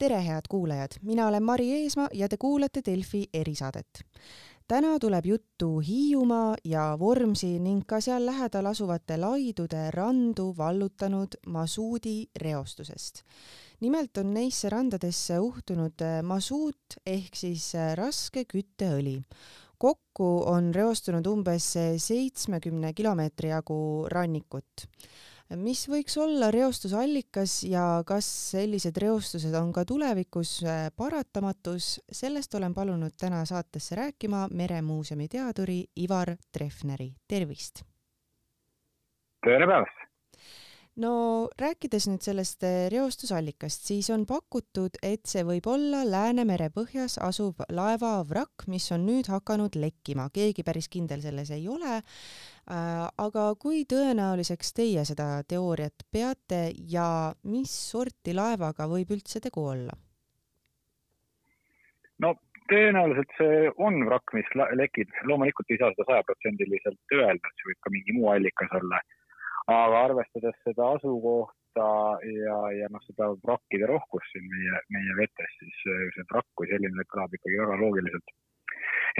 tere, head kuulajad, mina olen Mari Eesmaa ja te kuulate Delfi erisaadet. täna tuleb juttu Hiiumaa ja Vormsi ning ka seal lähedal asuvate laidude randu vallutanud masuudi reostusest. nimelt on neisse randadesse uhtunud masuut ehk siis raske kütteõli kokku on reostunud umbes seitsmekümne kilomeetri jagu rannikut mis võiks olla reostuse allikas ja kas sellised reostused on ka tulevikus äh, paratamatus, sellest olen palunud täna saatesse rääkima Meremuuseumi teaduri Ivar Treffneri, tervist! tere päevast! No rääkides nüüd sellest äh, reostusallikast, siis on pakutud, et see võib olla Läänemere põhjas asuv laevavrakk, mis on nüüd hakanud lekkima, keegi päris kindel selles ei ole. Äh, aga kui tõenäoliseks teie seda teooriat peate ja mis sorti laevaga võib üldse tegu olla? no tõenäoliselt see on vrakk, mis lekib, loomulikult ei saa seda sajaprotsendiliselt öelda, et see võib ka mingi muu allikas olla aga arvestades seda asukohta ja, ja noh, seda vrakkide rohkust siin meie, meie vetes, siis äh, see vrakk kui selline kõlab ikkagi väga loogiliselt.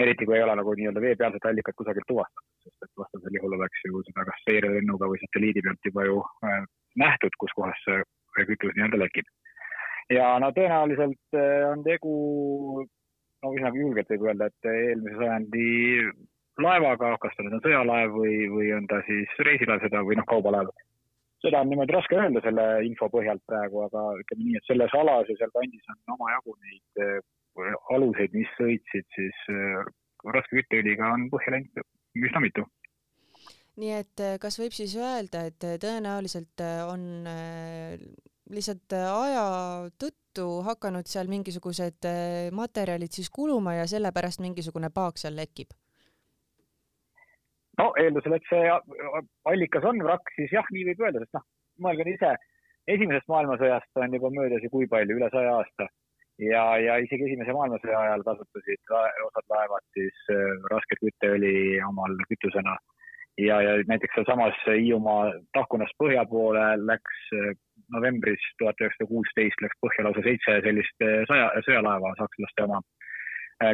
eriti kui ei ole nagu nii-öelda veepealset allikat kusagilt tuvastatud, sest et vastasel juhul oleks ju seda kas seirelennuga või satelliidi pealt juba ju äh, nähtud, kus kohas see kütus nii-öelda lekib. ja no tõenäoliselt äh, on tegu no üsnagi julgelt võib öelda, et eelmise sajandi laevaga, kas ta nüüd on sõjalaev või, või on ta siis reisilaev seda või noh, kaubalaev. seda on niimoodi raske öelda selle info põhjalt praegu, aga ütleme nii, et selles alas ja sealkandis on omajagu neid äh, aluseid, mis sõitsid siis äh, raske kütteõliga on põhja läinud üsna mitu nii et äh, kas võib siis öelda, et tõenäoliselt on lihtsalt aja tõttu hakanud seal mingisugused materjalid siis kuluma ja sellepärast mingisugune paak seal lekib? No eeldusel, et see allikas on vrakk, siis jah, nii võib öelda, sest noh, mõelge ise, esimesest maailmasõjast on juba möödas ju kui palju, üle saja aasta. ja, ja isegi esimese maailmasõja ajal kasutasid osad laevad siis äh, rasket kütteõli omal kütusena. ja, ja näiteks sealsamas Hiiumaa tahkunast põhja poole läks äh, novembris tuhat üheksasada kuusteist läks põhja lausa seitse sellist äh, sõja, sõjalaeva, sakslaste oma,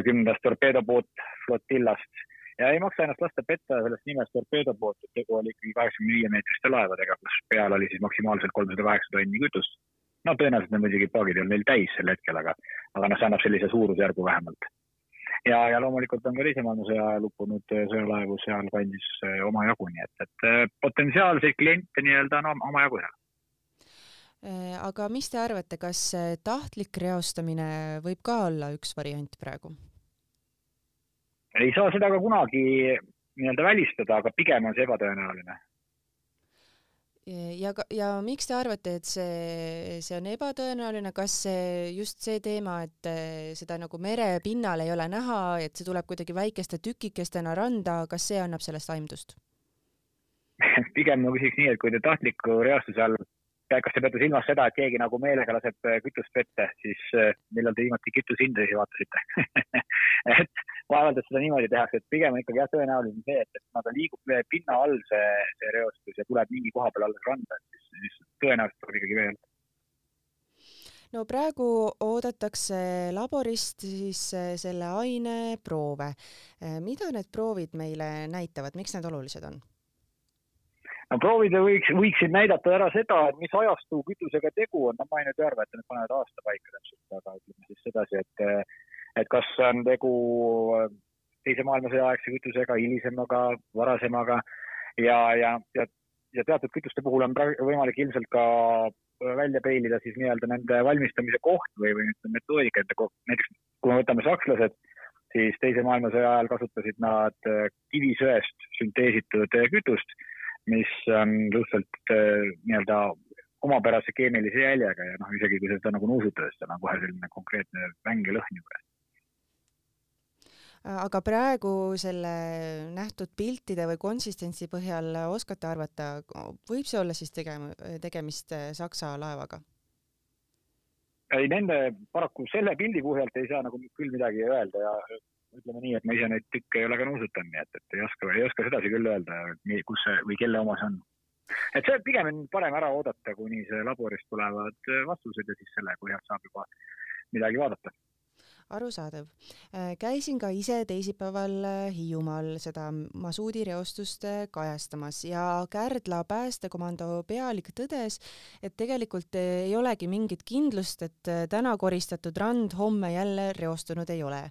kümnendast torpeedopoot flotillast ja ei maksa ennast lasta petta sellest nimest torpeedo poolt, et tegu oli ikkagi kaheksakümne viie meetriste laevadega, kus peal oli siis maksimaalselt kolmsada kaheksa tonni kütust. no tõenäoliselt need muidugi paagid ei olnud neil täis sel hetkel, aga, aga noh, see annab sellise suurusjärgu vähemalt. ja, ja loomulikult on ka teise maailmasõja ajal uppunud äh, sõjalaevu sealkandis äh, omajagu, nii et, et äh, potentsiaalseid kliente nii-öelda on no, omajagu seal aga mis te arvate, kas tahtlik reostamine võib ka olla üks variant praegu? Ei saa seda ka kunagi nii-öelda välistada, aga pigem on see ebatõenäoline. ja, ja miks te arvate, et see, see on ebatõenäoline, kas see just see teema, et eh, seda nagu merepinnal ei ole näha, et see tuleb kuidagi väikeste tükikestena randa, kas see annab sellest aimdust pigem ma küsiks nii, et kui te tahtliku reostuse all kas te peate silmas seda, et keegi nagu meelega laseb äh, kütust vette, siis äh, millal te viimati kütusehindasid vaatasite et vaevalt, et seda niimoodi tehakse, et pigem on ikkagi jah, tõenäoline see, et, et kuna ta liigub pinna all, see, see reostus ja tuleb mingi koha peal alles randa, et siis, siis tõenäoliselt tuleb ikkagi vee alt no praegu oodatakse laborist siis äh, selle aine proove. mida need proovid meile näitavad, miks need olulised on? No proovida võiks, võiksid näidata ära seda, et mis ajastu kütusega tegu on, no ma ei nüüd arva, et nad panevad aasta paika täpselt, aga ütleme siis sedasi, et, et kas on tegu teise maailmasõja aegse kütusega, hilisemaga, varasemaga. Ja, ja, ja, ja teatud kütuste puhul on võimalik ilmselt ka välja peilida siis nii-öelda nende valmistamise koht või, või metoodika, et näiteks kui me võtame sakslased, siis teise maailmasõja ajal kasutasid nad kivisöest sünteesitud kütust mis on lihtsalt äh, nii-öelda omapärase keemilise jäljega ja noh, isegi kui seda nagu nuusutada, siis tal on kohe selline konkreetne väng ja lõhn juures aga praegu selle nähtud piltide või konsistentsi põhjal oskate arvata, võib see olla siis tegem-, tegemist äh, Saksa laevaga? ei, nende paraku selle pildi põhjalt ei saa nagu küll midagi öelda ja ütleme nii, et ma ise neid tükke ei ole ka nuusutanud, nii et, et ei oska, ei oska sedasi küll öelda, kus see või kelle oma see on et see pigem on parem ära oodata, kuni see laborist tulevad vastused ja siis selle põhjal saab juba midagi vaadata arusaadav. Äh, käisin ka ise teisipäeval äh, Hiiumaal seda masuudireostust äh, kajastamas ja Kärdla päästekomando pealik tõdes, et tegelikult ei olegi mingit kindlust, et täna koristatud rand homme jälle reostunud ei ole.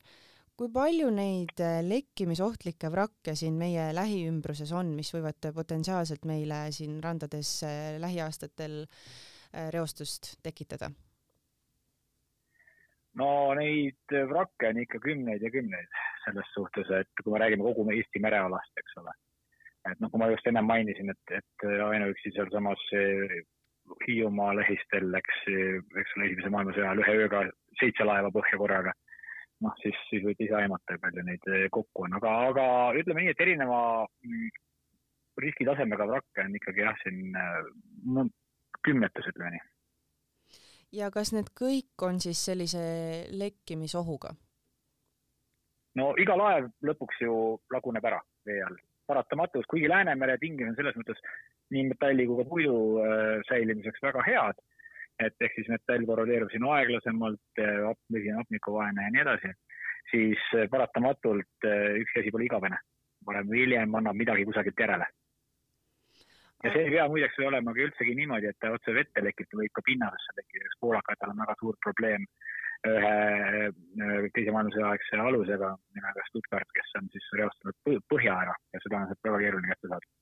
Kui palju neid lekkimisohtlikke vrakke siin meie lähiümbruses on, mis võivad potentsiaalselt meile siin randades lähiaastatel reostust tekitada? no neid vrakke on ikka kümneid ja kümneid selles suhtes, et kui me räägime kogu Eesti merealast, eks ole. et noh, kui ma just ennem mainisin, et, et ainuüksi sealsamas Hiiumaa lähistel läks, eks ole, esimese maailmasõja ajal ühe ööga seitse laeva põhja korraga. Noh, siis, siis võite ise aimata, palju neid kokku on, aga, aga ütleme nii, et erineva mm, riskitasemega vrakke on ikkagi jah, siin no, kümnetes, ütleme nii. Ja kas need kõik on siis sellise lekkimisohuga? no iga laev lõpuks ju laguneb ära vee all, paratamatus, kuigi Läänemere tingimused on selles mõttes nii metalli kui ka puidu äh, säilimiseks väga head, et ehk siis metall korroleerub siin aeglasemalt, vesi on hapnikuvaene ja nii edasi, siis äh, paratamatult äh, ükski asi pole igavene. varem või hiljem annab midagi kusagilt järele ja see ei pea muideks olema ka üldsegi niimoodi, et ta otse vette lekib, ta võib ka pinnasesse tekkida, eks poolakatel on väga suur probleem ühe teise maailmasõja aegse alusega nimega Stuttgart, kes on siis reostanud põhja ära ja seda on sealt väga keeruline kätte saada.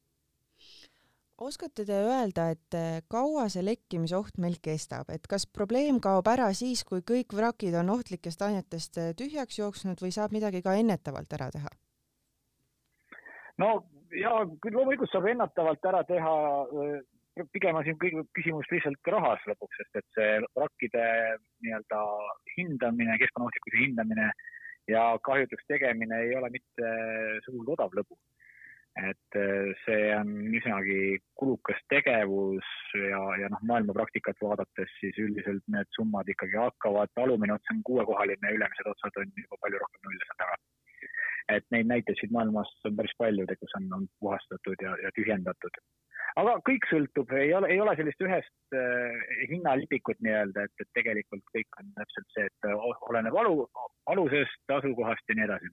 Oskate te öelda, et eh, kaua see lekkimisoht meil kestab, et kas probleem kaob ära siis, kui kõik vrakid on ohtlikest ainetest eh, tühjaks jooksnud või saab midagi ka ennetavalt ära teha? no ja küll loomulikult saab ennatavalt ära teha, pigem on siin kõik küsimus lihtsalt rahas lõpuks, sest et see vrakkide nii-öelda hindamine, keskkonnaohtlikkuse hindamine ja kahjutuks tegemine ei ole mitte sugugi odav lõbu. Et see on üsnagi kulukas tegevus ja, ja noh, maailma praktikat vaadates siis üldiselt need summad ikkagi hakkavad, alumine ots on kuuekohaline, ülemised otsad on juba palju rohkem nulle seal taga et neid näiteid siit maailmast on päris palju, kus on, on puhastatud ja, ja tühjendatud. aga kõik sõltub, ei ole, ei ole sellist ühest äh, hinnalipikut nii-öelda, et, et tegelikult kõik on täpselt see, et oleneb alu, alusest, asukohast ja nii edasi.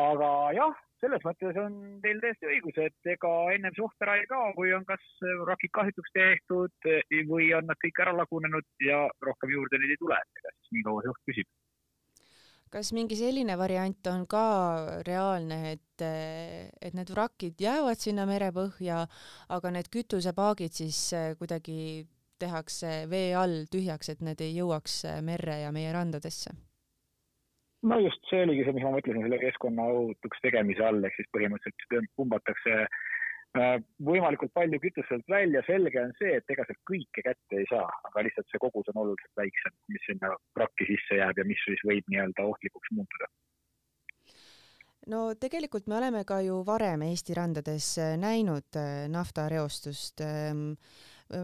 aga jah, selles mõttes on teil täiesti õigus, et ega ennem suht ära ei kao, kui on kas rakid kahjutuks tehtud või on nad kõik ära lagunenud ja rohkem juurde neid ei tule, et ega siis nii kaua see oht püsib kas mingi selline variant on ka reaalne, et, et need vrakid jäävad sinna merepõhja, aga need kütusepaagid siis kuidagi tehakse vee all tühjaks, et need ei jõuaks merre ja meie randadesse? No just see oligi see, mis ma mõtlesin selle keskkonna ohutuks tegemise all, ehk siis põhimõtteliselt pumbatakse Äh, võimalikult palju kütust sealt välja, selge on see, et ega sealt kõike kätte ei saa, aga lihtsalt see kogus on oluliselt väiksem, mis sinna vrakki sisse jääb ja mis siis võib nii-öelda ohtlikuks muutuda. No tegelikult me oleme ka ju varem Eesti randades näinud äh, naftareostust ähm,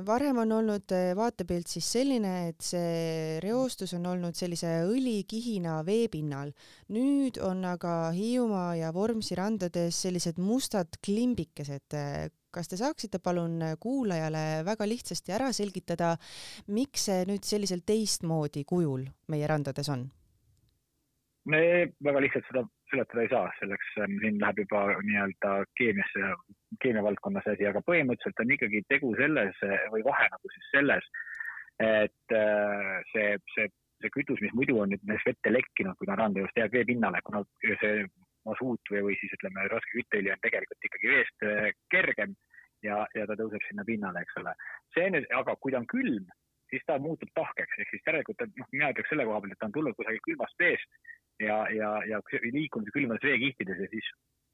varem on olnud eh, vaatepilt siis selline, et see reostus on olnud sellise õlikihina veepinnal. nüüd on aga Hiiumaa ja Vormsi randades sellised mustad klimbikesed. kas te saaksite palun kuulajale väga lihtsasti ära selgitada, miks see nüüd sellisel teistmoodi kujul meie randades on? me väga lihtsalt seda seletada ei saa, selleks ähm, siin läheb juba nii-öelda keemiasse keemia valdkonnas asi, aga põhimõtteliselt on ikkagi tegu selles või vahe nagu siis selles, et äh, see, see, see kütus, mis muidu on nüüd näiteks vette lekkinud, kui ta on randa just jääb veepinnale, kuna see masuut või, või siis ütleme, raske kütteõli on tegelikult ikkagi veest äh, kergem ja, ja ta tõuseb sinna pinnale, eks ole. see nüüd, aga kui ta on külm, siis ta muutub tahkeks, ehk siis järelikult, noh, mina ütleks selle koha pealt, et ta on tulnud kusagilt külmast veest ja, ja, ja liikunud külmades veekihtides ja siis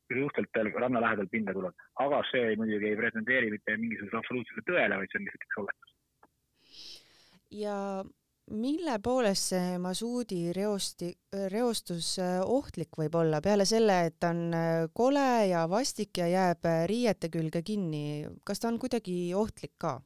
suhteliselt ranna lähedal pinda tuleb. aga see muidugi ei pretendeeri mitte mingisugusele absoluutsele tõele, vaid see on lihtsalt üks oletus. ja mille poolest see masuudi reosti, reostus äh, ohtlik võib olla, peale selle, et ta on äh, kole ja vastik ja jääb äh, riiete külge kinni, kas ta on kuidagi ohtlik ka?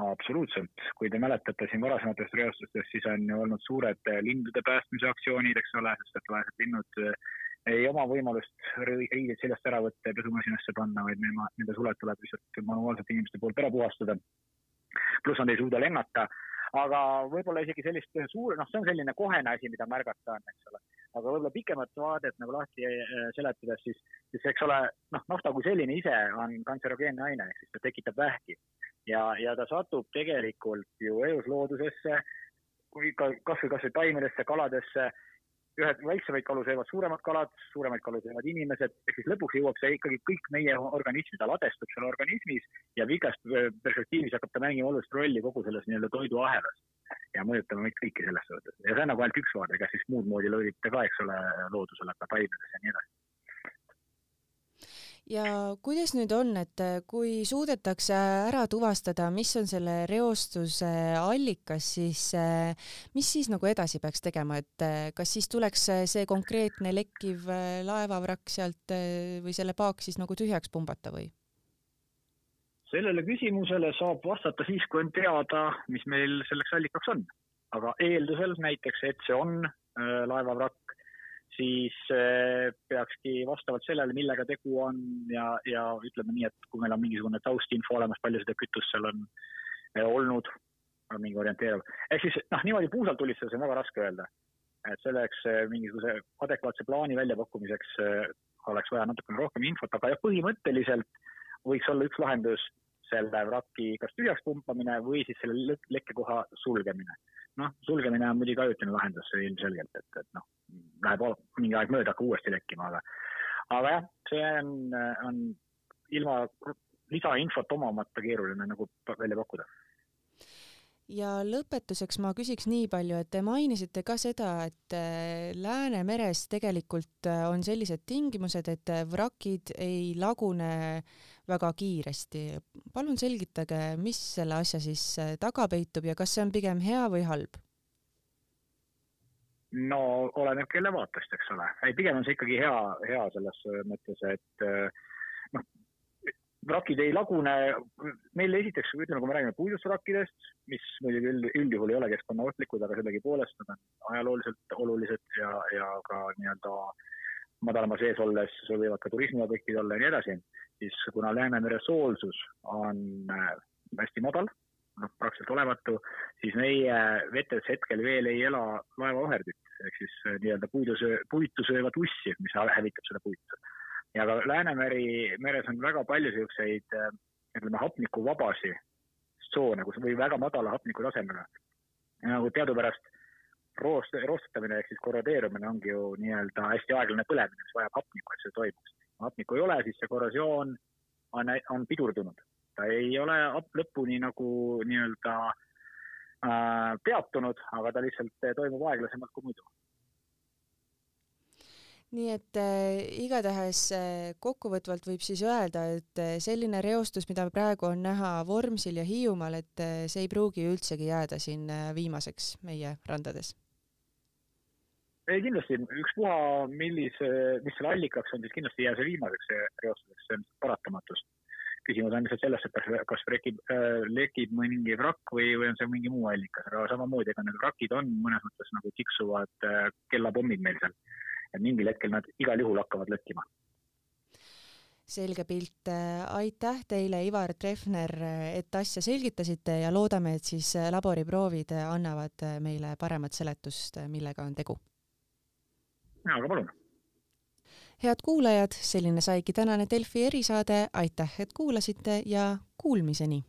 Absoluutselt, kui te mäletate siin varasematest reostustest, siis on ju olnud suured eh, lindude päästmise aktsioonid, eks ole, sest et vaesed linnud eh, ei oma võimalust riideid seljast ära võtta ja pesumasinasse panna, vaid nende suled tuleb lihtsalt manuaalselt inimeste poolt ära puhastada. pluss nad ei suuda lennata, aga võib-olla isegi sellist suur, noh, see on selline kohene asi, mida märgata on, eks ole. aga võib-olla pikemat vaadet nagu lahti äh, seletades, siis, siis eks ole, noh, nafta kui selline ise on kantserogeenne aine, ehk siis ta tekitab vähki ja, ja ta satub tegelikult ju elusloodusesse, kui ka kasvõi, kasvõi taimedesse, kaladesse. Ühed väiksemaid kalu söövad suuremad kalad, suuremaid kalu söövad inimesed, ehk siis lõpuks jõuab see ikkagi kõik meie organismi, ta ladestub seal organismis ja pikas perspektiivis hakkab ta mängima olulist rolli kogu selles nii-öelda toiduahelas ja mõjutama meid kõiki selles suhtes. ja see on nagu ainult üks vaade, ega siis muud moodi ta ka, eks ole, loodusele, ka taimedes ja nii edasi ja kuidas nüüd on, et äh, kui suudetakse ära tuvastada, mis on selle reostuse allikas, siis äh, mis siis nagu edasi peaks tegema, et äh, kas siis tuleks see konkreetne lekkiv laevavrakk sealt või selle paak siis nagu tühjaks pumbata või? sellele küsimusele saab vastata siis, kui on teada, mis meil selleks allikaks on. aga eeldusel näiteks, et see on laevavrakk, siis eh, peakski vastavalt sellele, millega tegu on ja, ja ütleme nii, et kui meil on mingisugune taustinfo olemas, palju seda kütust seal on eh, olnud, mingi orienteeriv, ehk siis noh, niimoodi puusalt tulistades on väga raske öelda. et selleks eh, mingisuguse adekvaatse plaani väljapakkumiseks oleks vaja natukene rohkem infot, aga jah, põhimõtteliselt võiks olla üks lahendus selle vraki kas tühjaks pumpamine või siis selle lekkekoha sulgemine. noh, sulgemine on muidugi ajutine lahendus ilmselgelt, et, et noh, läheb mingi aeg mööda, hakkab uuesti lekkima, aga, aga jah, see on, on ilma lisainfot omamata keeruline nagu välja pakkuda ja lõpetuseks ma küsiks nii palju, et te mainisite ka seda, et äh, Läänemeres tegelikult äh, on sellised tingimused, et äh, vrakid ei lagune väga kiiresti. palun selgitage, mis selle asja siis taga peitub ja kas see on pigem hea või halb? no oleneb kelle vaatest, eks ole. ei, pigem on see ikkagi hea, hea selles mõttes, et noh, vrakid ei lagune, meil esiteks, ütleme, kui me räägime puidust vrakkidest, mis muidugi üld, üldjuhul ei ole keskkonnaohtlikud, aga sellegipoolest nad on ajalooliselt olulised ja, ja ka nii-öelda madalama sees olles võivad ka turismiobjektid olla ja nii edasi, siis kuna Läänemere soolsus on äh, hästi madal, noh, praktiliselt olematu, siis meie vetes hetkel veel ei ela laevaoherdit. Ehk siis äh, nii-öelda puidu söö, puitu söövat ussi, mis hävitab seda puitu. Ja ka Läänemeri meres on väga palju niisuguseid äh, ütleme hapnikuvabasi tsoone, kus või väga madala hapniku tasemega. nagu teadupärast roost-, roostetamine ehk siis korrodeerumine ongi ju nii-öelda hästi aeglane põlemine, mis vajab hapnikku, et see toimuks. hapnikku ei ole, siis see korrosioon on, on pidurdunud ta ei ole lõpuni nagu nii-öelda äh, peatunud, aga ta lihtsalt toimub aeglasemalt kui muidu nii et äh, igatahes äh, kokkuvõtvalt võib siis öelda, et äh, selline reostus, mida praegu on näha Vormsil ja Hiiumaal, et äh, see ei pruugi üldsegi jääda siin äh, viimaseks meie randades? ei kindlasti, ükspuha millise, mis selle allikaks on, siis kindlasti ei jää see viimaseks reostuseks, see on paratamatus küsimus on lihtsalt selles, et kas, kas rekib äh,, lekib mingi vrakk või, või on see mingi muu allikas, aga samamoodi, ega need vrakid on mõnes mõttes nagu tiksuvad äh, kellapommid meil seal. Et mingil hetkel nad igal juhul hakkavad lekkima selge pilt, aitäh teile, Ivar Treffner, et asja selgitasite ja loodame, et siis laboriproovid annavad meile paremat seletust, millega on tegu. jaa, aga palun head kuulajad, selline saigi tänane Delfi erisaade, aitäh, et kuulasite ja kuulmiseni!